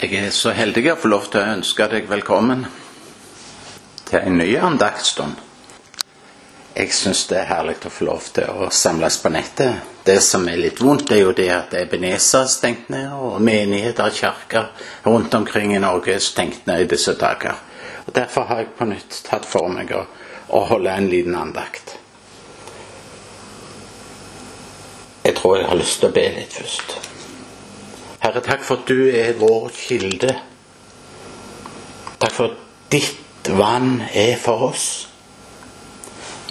Jeg er så heldig å få lov til å ønske deg velkommen til en ny andaktstund. Jeg syns det er herlig å få lov til å samles på nettet. Det som er litt vondt, er jo det at Ebenezer er stengt ned, og menigheter og kirker rundt omkring i Norge er stengt ned i disse dager. Og Derfor har jeg på nytt tatt for meg å, å holde en liten andakt. Jeg tror jeg har lyst til å be litt først. Herre, takk for at du er vår kilde. Takk for at ditt vann er for oss.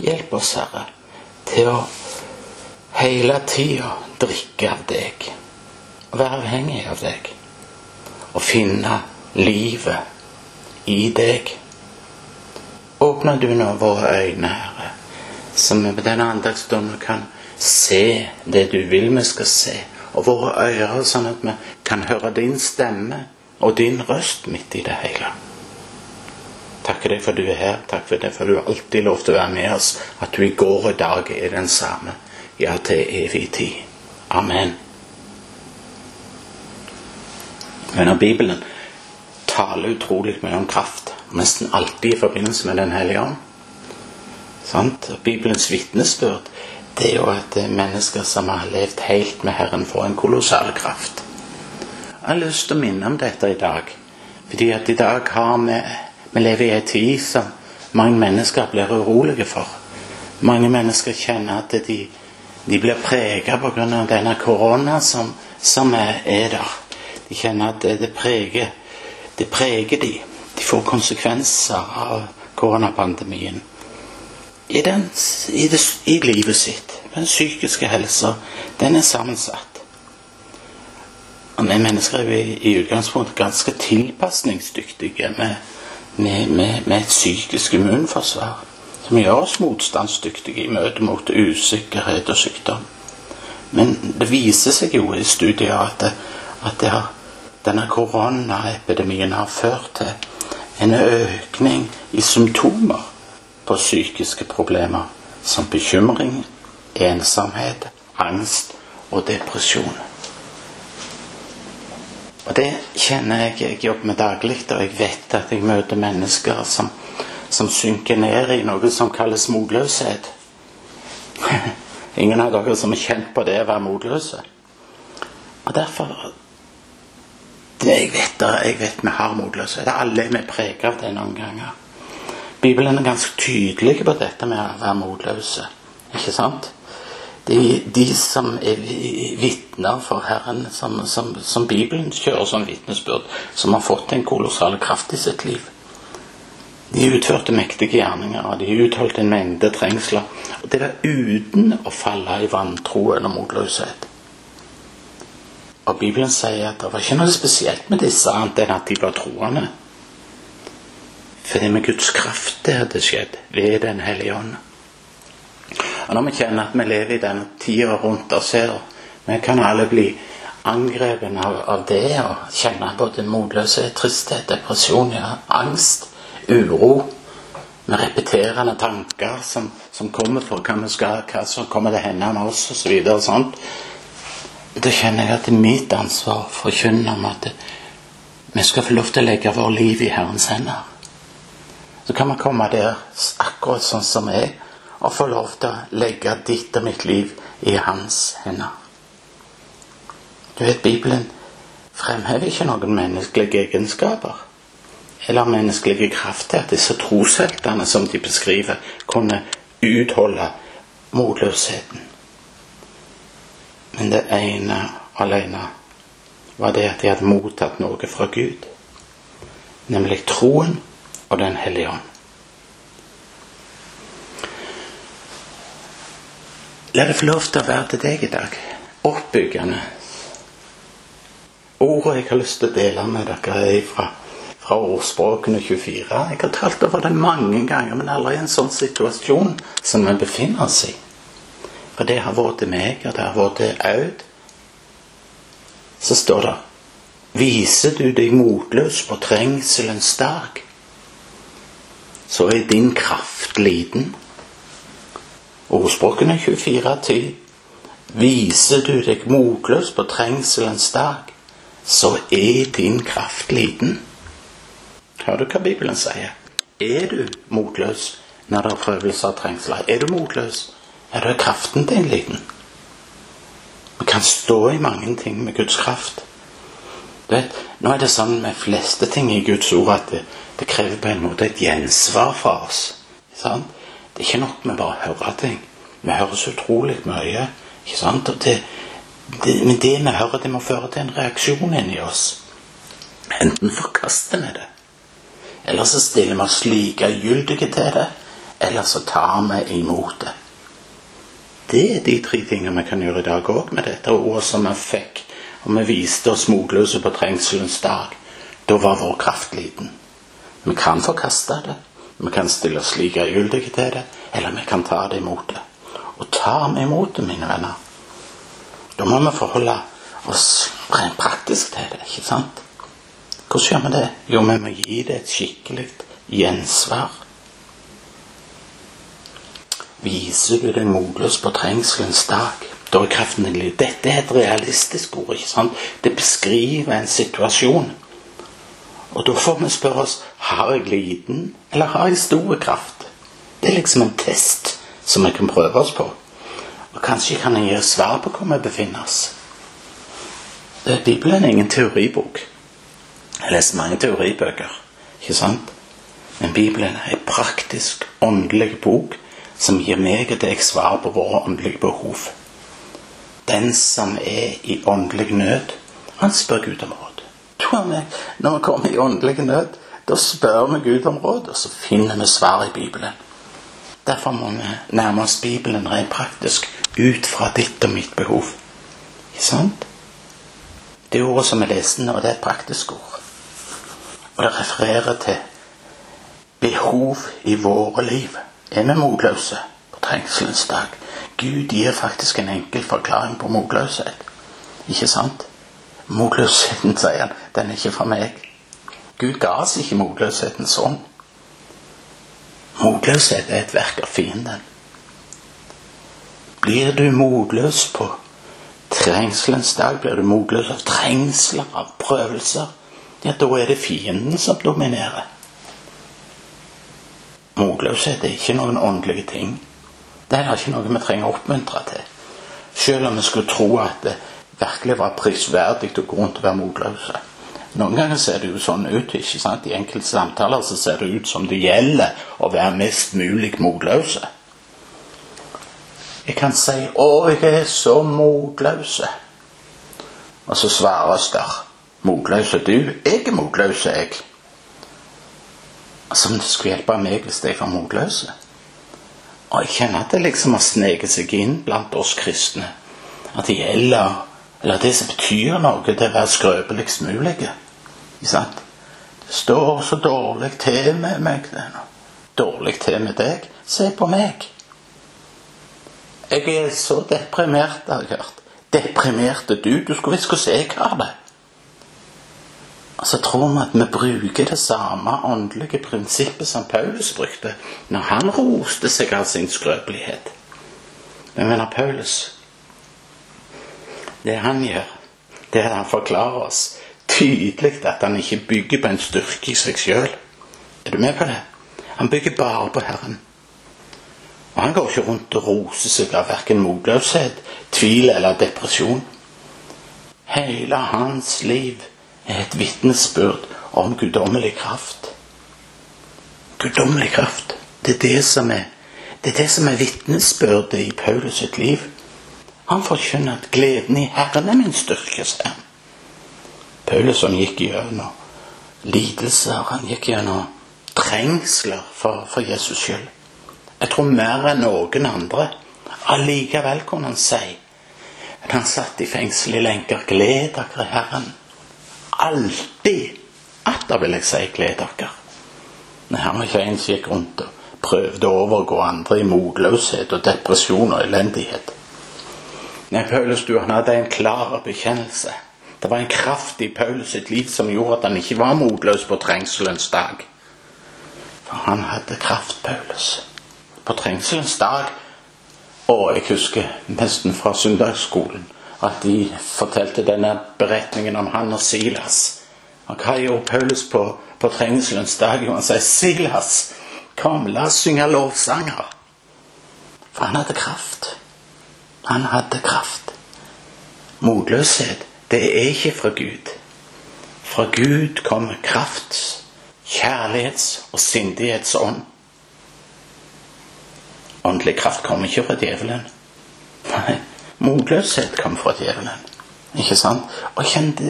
Hjelp oss, Herre, til å hele tida drikke av deg. Være avhengig av deg. Og finne livet i deg. Åpner du nå våre øyne, Herre, så vi på denne andagsstunden kan se det du vil vi skal se og våre ører, sånn at vi kan høre din stemme og din røst midt i det hele. Takker deg for du er her. Takk for det for du har alltid lov til å være med oss. At du i går og dag er den samme. Ja, til evig tid. Amen. Men Bibelen taler utrolig mye om kraft, nesten alltid i forbindelse med Den hellige ånd Sant? Bibelens vitnesbyrd det er jo at mennesker som har levd helt med Herren, får en kolossal kraft. Jeg har lyst til å minne om dette i dag. Fordi at i dag har vi Vi lever i en tid som mange mennesker blir urolige for. Mange mennesker kjenner at de, de blir prega pga. denne korona som, som er, er, der. De kjenner at det, det, preger, det preger de. De får konsekvenser av koronapandemien i, den, i, det, i livet sitt. Den psykiske helsa, den er sammensatt. Og vi mennesker er vi i utgangspunktet ganske tilpasningsdyktige med, med, med, med, et psykisk immunforsvar som gjør oss motstandsdyktige i møte mot usikkerhet og sykdom. Men det viser seg jo i studier at, det, at det har, denne koronaepidemien har ført til en økning i symptomer på psykiske problemer som bekymring, ensomhet, angst og depresjon. Og Det kjenner jeg jeg jobber med daglig, og jeg vet at jeg møter mennesker som, som synker ned i noe som kalles motløshet. Ingen av dere som har kjent på det å være motløse. Og derfor det jeg vet, jeg vet vi har motløshet. Alle er vi preget av det noen ganger. Bibelen er ganske tydelig på dette med å være motløse. Ikke sant? De, de som er vitner for Herren, som, som, som Bibelen kjører som vitnesbyrd, som har fått en kolossal kraft i sitt liv. De utførte mektige gjerninger, og de utholdt en mengde trengsler. Og det var uten å falle i vantro eller motløshet. Og Bibelen sier at det var ikke noe spesielt med disse annet enn at de var troende. For det er med Guds kraft det hadde skjedd, ved Den hellige ånd. Og Når vi kjenner at vi lever i denne tida rundt oss her, vi kan alle bli angrepet av, av, det og kjenne både motløshet, tristhet, depresjon, ja, angst, uro med repeterende tanker som, som kommer for hva, vi skal, hva som kommer til å hende med oss osv. Så og sånt. Da kjenner jeg at det er mitt ansvar å forkynne om at vi skal få lov til å legge vår liv i Herrens hender så kan man komme der akkurat sånn som jeg, og få lov til å legge ditt og mitt liv i hans hender. Du vet, Bibelen fremhever ikke noen menneskelige egenskaper eller menneskelige krafter. Disse trosheltene som de beskriver, kunne utholde motløsheten. Men det ene alene var det at de hadde mottatt noe fra Gud, nemlig troen og Den hellige ånd. La det få lov til å være til deg i dag. Oppbyggende. Ordet jeg har lyst til å dele med dere, er fra, fra ordspråkene 24. Jeg har talt over det mange ganger, men aldri i en sånn situasjon som vi befinner oss i. For det har vært til meg, og det har vært til Aud. Så står det Viser du deg motløs på trengselen sterk, så er din kraft liten. Ordspråkene 24.10. Viser du deg motløs på trengselens dag, så er din kraft liten. Hører du hva Bibelen sier? Er du motløs når det er prøvelser og trengsler? Er du motløs, er da kraften din liten. Vi kan stå i mange ting med Guds kraft. Vet, nå er det sånn med fleste ting i Guds ord at det, det krever på en måte et gjensvar fra oss. Sant? Det er ikke nok med bare å høre ting. Vi hører så utrolig mye. ikke sant? Det, det, men det vi hører, det må føre til en reaksjon inni oss. Enten forkaster vi det, eller så stiller vi oss likegyldige til det, eller så tar vi imot det. Det er de tre tingene vi kan gjøre i dag òg med dette ordet som vi fikk. Og vi viste oss motløse på trengselens dag. Da var vår kraft liten. Vi kan forkaste det. Vi kan stille oss likegyldige til det. Eller vi kan ta det imot det. Og tar vi imot det, mine venner, da må vi forholde oss rent praktisk til det. ikke sant? Hvordan gjør vi det? Jo, vi må gi det et skikkelig gjensvar. Viser du deg motløs på trengselens dag, da er kraften din liv. Dette er et realistisk ord. ikke sant? Det beskriver en situasjon. Og da får vi spørre oss har jeg liten, eller har jeg stor kraft. Det er liksom en test som vi kan prøve oss på. Og kanskje kan jeg gi svar på hvor vi befinner oss. Bibelen er ingen teoribok. Jeg leser mange teoribøker, ikke sant? Men Bibelen er en praktisk, åndelig bok som gir meg og deg svar på våre åndelige behov. Den som er i åndelig nød, han spør Gud om råd. Tror meg, Når vi kommer i åndelig nød, da spør vi Gud om råd, og så finner vi svar i Bibelen. Derfor må vi nærme oss Bibelen rent praktisk ut fra ditt og mitt behov. Ikke sant? Det ordet som er lesende, og det er et praktisk ord. Og det refererer til behov i våre liv er vi motløse på trengselens dag. Gud gir faktisk en enkel forklaring på motløshet. Ikke sant? Motløsheten, sier han, den er ikke fra meg. Gud ga oss ikke motløshetens sånn. Motløshet er et verk av fienden. Blir du motløs på trengselens dag, blir du motløs av trengsler, av prøvelser, ja, da er det fienden som dominerer. Motløshet er ikke noen åndelige ting. Det er ikke noe vi trenger å oppmuntre til. Selv om vi skulle tro at det virkelig var prisverdig å gå rundt og være motløse. Noen ganger ser det jo sånn ut. ikke sant? I enkelte samtaler så ser det ut som det gjelder å være mest mulig motløse. Jeg kan si 'Å, jeg er så motløse'. Og så svares der 'Motløse du? Jeg er motløs, jeg' som skulle hjelpe meg hvis jeg var motløs. Og jeg kjenner at det liksom har sneket seg inn blant oss kristne. At det gjelder Eller det som betyr noe, er å være skrøpeligst mulig. Det står så dårlig til med meg. Dårlig til med deg. Se på meg. Jeg er så deprimert, har jeg hørt. Deprimerte du? Du skulle visst hvordan jeg har det. Og så tror vi at vi bruker det samme åndelige prinsippet som Paulus brukte når han roste seg av sin skrøpelighet. Men mener Paulus Det han gjør, det er at han forklarer oss tydelig at han ikke bygger på en styrke i seg sjøl. Er du med på det? Han bygger bare på Herren. Og han går ikke rundt og roser seg av verken motløshet, tvil eller depresjon. Hele hans liv er et vitnesbyrd om guddommelig kraft. Guddommelig kraft. Det er det som er det er det som er vitnesbyrdet i Paulus sitt liv. Han forkynner at gleden i Herren er min styrke, sier han. Paulus som gikk gjennom lidelser, han gikk gjennom trengsler for, for Jesus skyld. Jeg tror mer enn noen andre. Allikevel kunne han si at han satt i fengsel i lenker. Gled dere i Herren alltid atter, vil jeg si, glede dere. Nei, han ikke ens gikk rundt og prøvde å overgå andre i motløshet og depresjon og elendighet. Nei, Paulus, du, han hadde en klar bekjennelse. Det var en kraft i Paulus sitt liv som gjorde at han ikke var motløs på trengselens dag. For han hadde kraft, Paulus. På trengselens dag Og jeg husker nesten fra søndagsskolen at de fortalte denne beretningen om han og Silas. Og hva gjorde Paulus på, på trengselens dag? Jo, han sier, 'Silas, kom, la oss synge lovsanger.' For han hadde kraft. Han hadde kraft. Motløshet, det er ikke fra Gud. Fra Gud kommer kraft, kjærlighets- og sindighetsånd. Åndelig kraft kommer ikke fra djevelen. Nei, motløshet kommer fra djevelen. Ikke sant? Og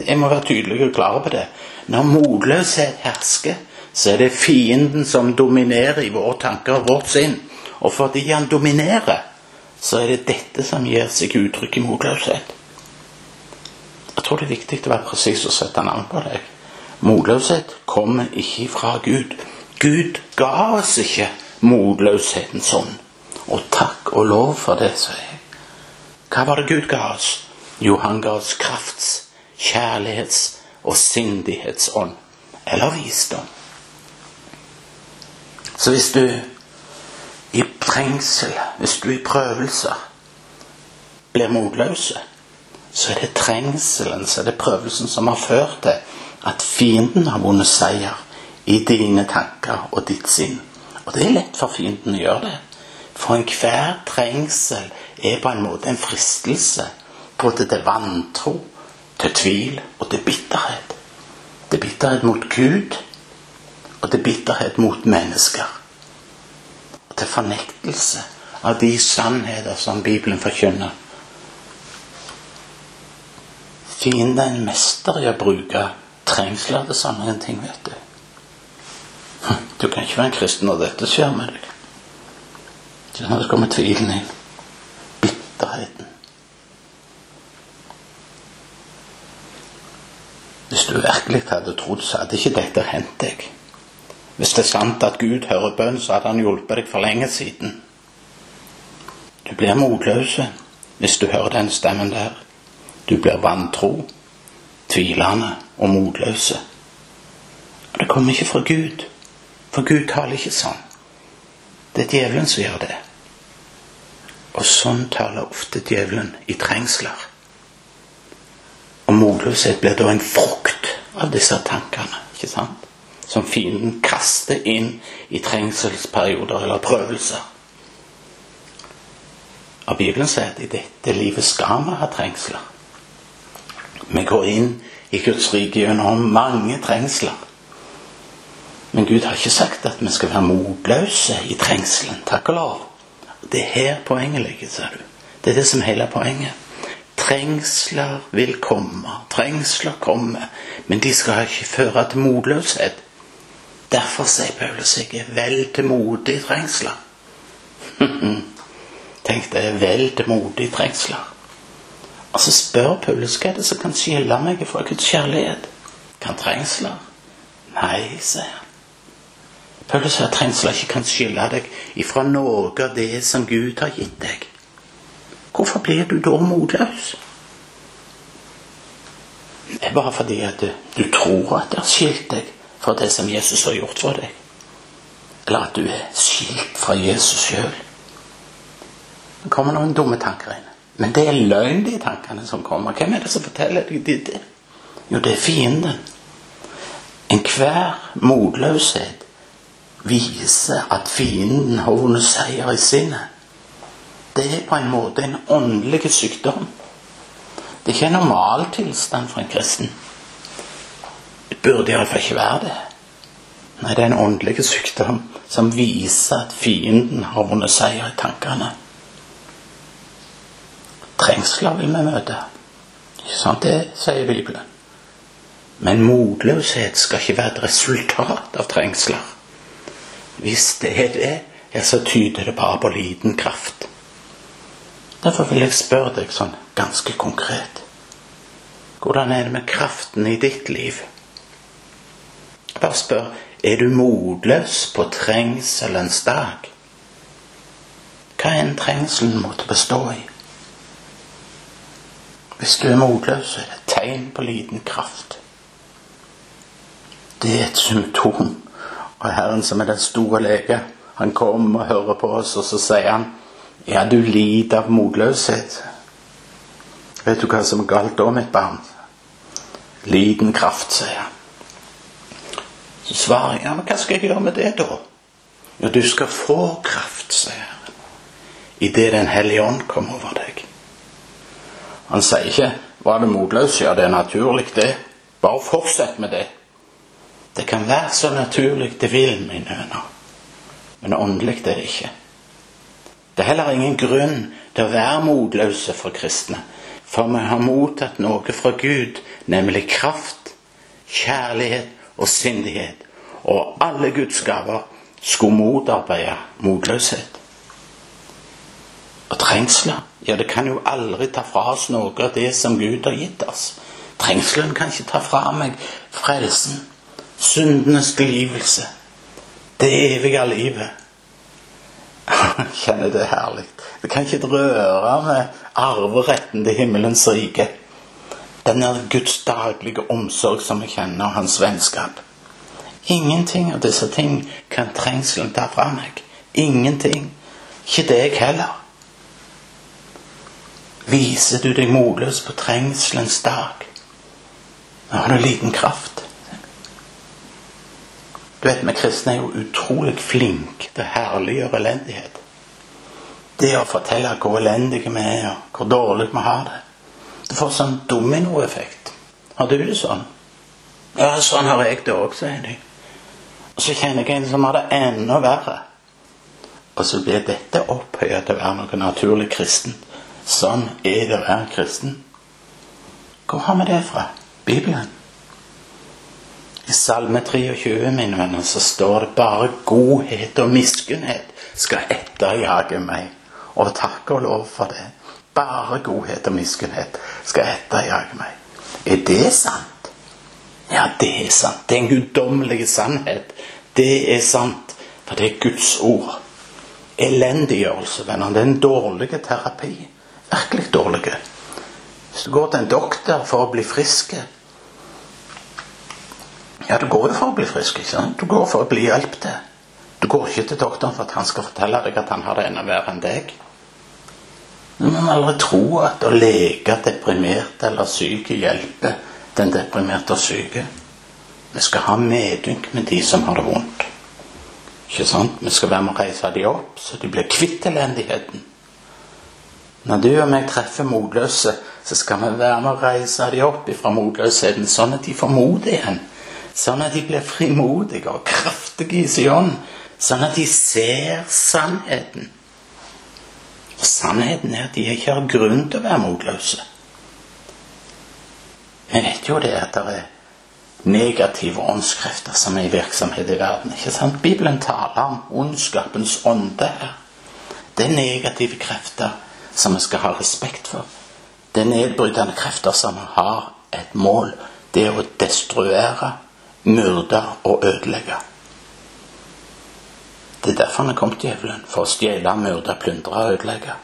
jeg må være tydelig og klar på det. Når motløshet hersker, så er det fienden som dominerer i våre tanker og vårt sinn. Og fordi han dominerer, så er det dette som gir seg uttrykk i motløshet. Jeg tror det er viktig å være presis og sette navn på deg. Motløshet kommer ikke fra Gud. Gud ga oss ikke motløsheten ånd. Og takk og lov for det, sier jeg. Hva var det Gud ga oss? Jo, han ga oss krafts, kjærlighets- og sindighetsånd. Eller visdom. Så hvis du i trengsel, hvis du i prøvelser blir motløse, så er det trengselen, så er det prøvelsen som har ført til at fienden har vunnet seier i dine tanker og ditt sinn. Og det er lett for fienden å gjøre det. For enhver trengsel er på en måte en fristelse både til vantro, til tvil og til bitterhet. Til bitterhet mot Gud og til bitterhet mot mennesker. Til fornektelse av de sannheter som Bibelen forkynner. Fienden er en mester i å bruke trengsler til sånne ting, vet du. Du kan ikke være en kristen når dette skjer med deg. det kommer tvilen inn. Bitterheten. Hvis du virkelig hadde trodd, så hadde ikke dette hendt deg. Hvis det er sant at Gud hører bønn, så hadde han hjulpet deg for lenge siden. Du blir motløs hvis du hører den stemmen der. Du blir vantro, tvilende og motløs. Det kommer ikke fra Gud, for Gud taler ikke sånn. Det er djevelen som gjør det. Og sånn taler ofte djevelen i trengsler. Og motløshet blir da en frukt av disse tankene, ikke sant? Som fienden kaster inn i trengselsperioder eller prøvelser. Og Bibelen sier at i dette livet skal vi ha trengsler. Vi går inn i Guds rike gjennom mange trengsler. Men Gud har ikke sagt at vi skal være motløse i trengselen. Takk og lov. Det er her poenget ligger, ser du. Det er det som hele poenget. Trengsler vil komme. Trengsler kommer. Men de skal ikke føre til motløshet. Derfor sier Paulus jeg er vel til modig i trengsler. Tenk det vel til modig i trengsler. Og så spør Paulus hva er det som kan skille meg fra Guds kjærlighet. Kan trengsler? Nei, sier han. Paulus sier at trengsler ikke kan skille deg ifra noe av det som Gud har gitt deg. Hvorfor blir du da motløs? Det er bare fordi at du, du tror at det har skilt deg fra det som Jesus har gjort for deg. Eller at du er skilt fra Jesus sjøl. Det kommer noen dumme tanker inn. Men det er løgn, de tankene som kommer. Hvem er det som forteller deg det? Jo, det er fienden. Enhver motløshet viser at fienden har vunnet seier i sinnet. Det er på en måte en åndelig sykdom. Det er ikke en normaltilstand for en kristen. Burde iallfall ikke være det. Nei, det er en åndelig sykdom som viser at fienden har vunnet seier i tankene. Trengsler vil vi møte. Ikke sant? Det sier Bibelen. Men motløshet skal ikke være et resultat av trengsler. Hvis det er det, ja, så tyder det bare på liten kraft. Derfor vil jeg spørre deg sånn ganske konkret. Hvordan er det med kraften i ditt liv? Bare spør er du motløs på trengselens dag? Hva enn trengselen måtte bestå i. Hvis du er motløs, er det et tegn på liten kraft. Det er et symptom og Herren som er den store lege, han kommer og hører på oss, og så sier han ja, du lider av motløshet. Vet du hva som er galt da, mitt barn? Liten kraft, sier han. Så svarer jeg, ja, men hva skal jeg gjøre med det, da? Ja, du skal få kraft, sier han, idet Den hellige ånd kommer over deg. Han sier ikke 'var det motløs'? Ja, det er naturlig, det. Bare fortsett med det. Det kan være så naturlig det vil, mine venner. Men åndelig er det ikke. Det er heller ingen grunn til å være motløse for kristne. For vi har mottatt noe fra Gud, nemlig kraft, kjærlighet og sindighet. Og alle Guds gaver skulle motarbeide motløshet. Og trengsler, ja, det kan jo aldri ta fra oss noe av det som Gud har gitt oss. Trengselen kan ikke ta fra meg frelsen, syndenes tilgivelse, det evige livet. Kjenner det herlig. Det kan ikke røre med arveretten til himmelens rike. Den er Guds daglige omsorg som vi kjenner, og hans vennskap. Ingenting av disse ting kan trengselen ta fra meg. Ingenting. Ikke deg heller. Viser du deg motløs på trengselens dag, da har du liten kraft. Du vet, Vi kristne er jo utrolig flinke til å herliggjøre elendighet. Det å fortelle hvor elendige vi er, og hvor dårlig vi har det. Det får sånn dominoeffekt. Har du det sånn? Ja, sånn har jeg det òg, sier de. Og så kjenner jeg en som har det enda verre. Og så blir dette opphøyet til å være noe naturlig kristen. Sånn er det å være kristen. Hvor har vi det fra? Bibelen. I Salme 23, mine venner, så står det bare godhet og miskunnhet skal etterjage meg. Og takk og lov for det. Bare godhet og miskunnhet skal etterjage meg. Er det sant? Ja, det er sant. Det er en guddommelig sannhet. Det er sant, for det er Guds ord. Elendiggjørelse, venner, det er en dårlig terapi. Virkelig dårlig. Hvis du går til en doktor for å bli frisk ja, du går jo for å bli frisk. ikke sant? Du går for å bli hjulpet. Du går ikke til doktoren for at han skal fortelle deg at han har det enda verre enn deg. Du må aldri tro at å leke deprimerte eller syke hjelper den deprimerte og syke. Vi skal ha medynk med de som har det vondt. Ikke sant? Vi skal være med å reise de opp, så de blir kvitt elendigheten. Når du og meg treffer motløse, så skal vi være med å reise de opp fra motløsheten, sånn at de får mot igjen. Sånn at de blir frimodige og kraftige i sin ånd. Sånn at de ser sannheten. Og sannheten er at de ikke har grunn til å være motløse. Vi vet jo det at det er negative åndskrefter som er i virksomhet i verden. ikke sant? Bibelen taler om ondskapens ånde her. Det er negative krefter som vi skal ha respekt for. Det er nedbrytende krefter som har et mål. Det er å destruere myrde og ødelegge. Det er derfor han er kommet djevelen, for å stjele, myrde, plyndre og ødelegge.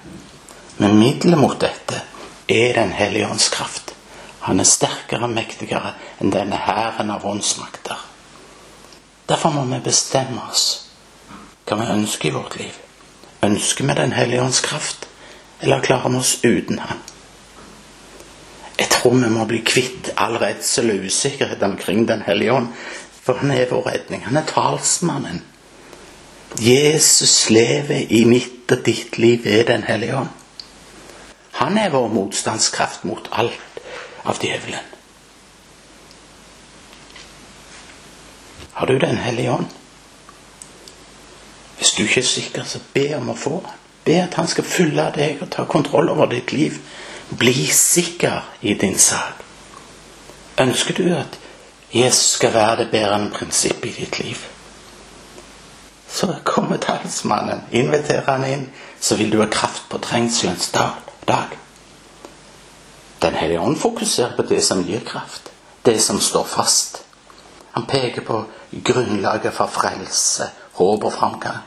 Men middelet mot dette er Den hellige ånds kraft. Han er sterkere og mektigere enn denne hæren av åndsmakter. Derfor må vi bestemme oss hva vi ønsker i vårt liv. Ønsker vi Den hellige ånds kraft, eller klarer vi oss uten Han? Jeg tror vi må bli kvitt all redsel og usikkerhet omkring Den hellige ånd. For han er vår redning. Han er talsmannen. Jesus lever i mitt og ditt liv ved Den hellige ånd. Han er vår motstandskraft mot alt av djevelen. Har du Den hellige ånd? Hvis du ikke er sikker, så be om å få den. Be at han skal fylle deg og ta kontroll over ditt liv. Bli sikker i din sak. Ønsker du at Jesus skal være det bærende prinsippet i ditt liv? Så kommer talsmannen, inviterer han inn, så vil du ha kraft på trengselens dag. Den hellige ånd fokuserer på det som gir kraft, det som står fast. Han peker på grunnlaget for frelse, håp og framgang.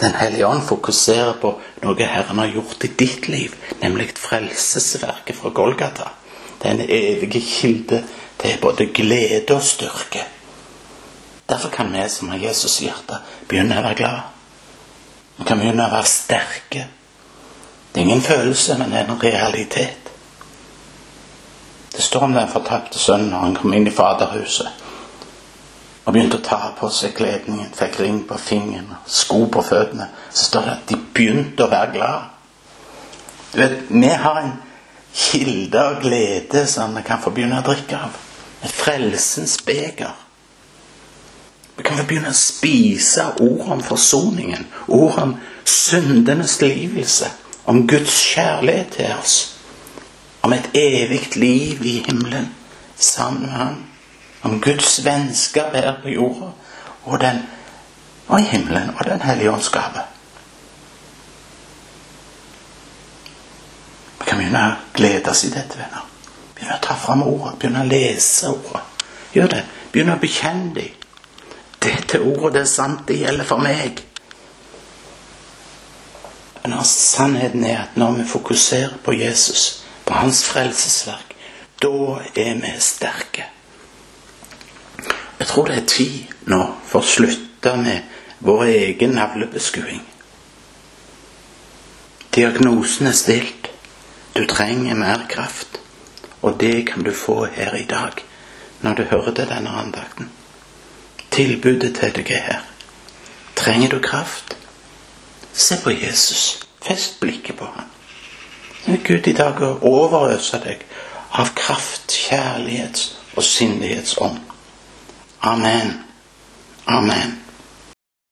Den hellige ånd fokuserer på noe Herren har gjort i ditt liv, nemlig frelsesverket fra Golgata. Det er en evig kilde til både glede og styrke. Derfor kan vi som har Jesus i hjertet, begynne å være glade. Vi kan begynne å være sterke. Det er ingen følelse, men det er en realitet. Det står om den fortapte sønnen når han kom inn i faderhuset og begynte å ta på seg kledningen, fikk ring på fingeren, sko på føttene. Så står det at de begynte å være glad. Du vet, Vi har en kilde av glede som vi kan få begynne å drikke av. Et frelsens beger. Vi kan vi begynne å spise ord om forsoningen, ord om syndenes tilgivelse, om Guds kjærlighet til oss, om et evig liv i himmelen sammen med Ham, om Guds vennskap her på jorda og, den, og i himmelen og Den hellige ånds. Vi kan begynne å glede oss i dette, venner. Begynne å ta fram ordet, begynne å lese ordet. Gjør det. Begynne å bekjenne dem. Dette ordet det er sant, det gjelder for meg. Men sannheten er at når vi fokuserer på Jesus, på hans frelsesverk, da er vi sterke. Jeg tror det er tid nå for å slutte med vår egen navlebeskuing. Diagnosen er stilt. Du trenger mer kraft. Og det kan du få her i dag når du hører til denne andakten. Tilbudet til deg er her. Trenger du kraft? Se på Jesus. Fest blikket på ham. Gud i dag overøser deg av kraft, kjærlighets og sindighetsånd. Amen. Amen.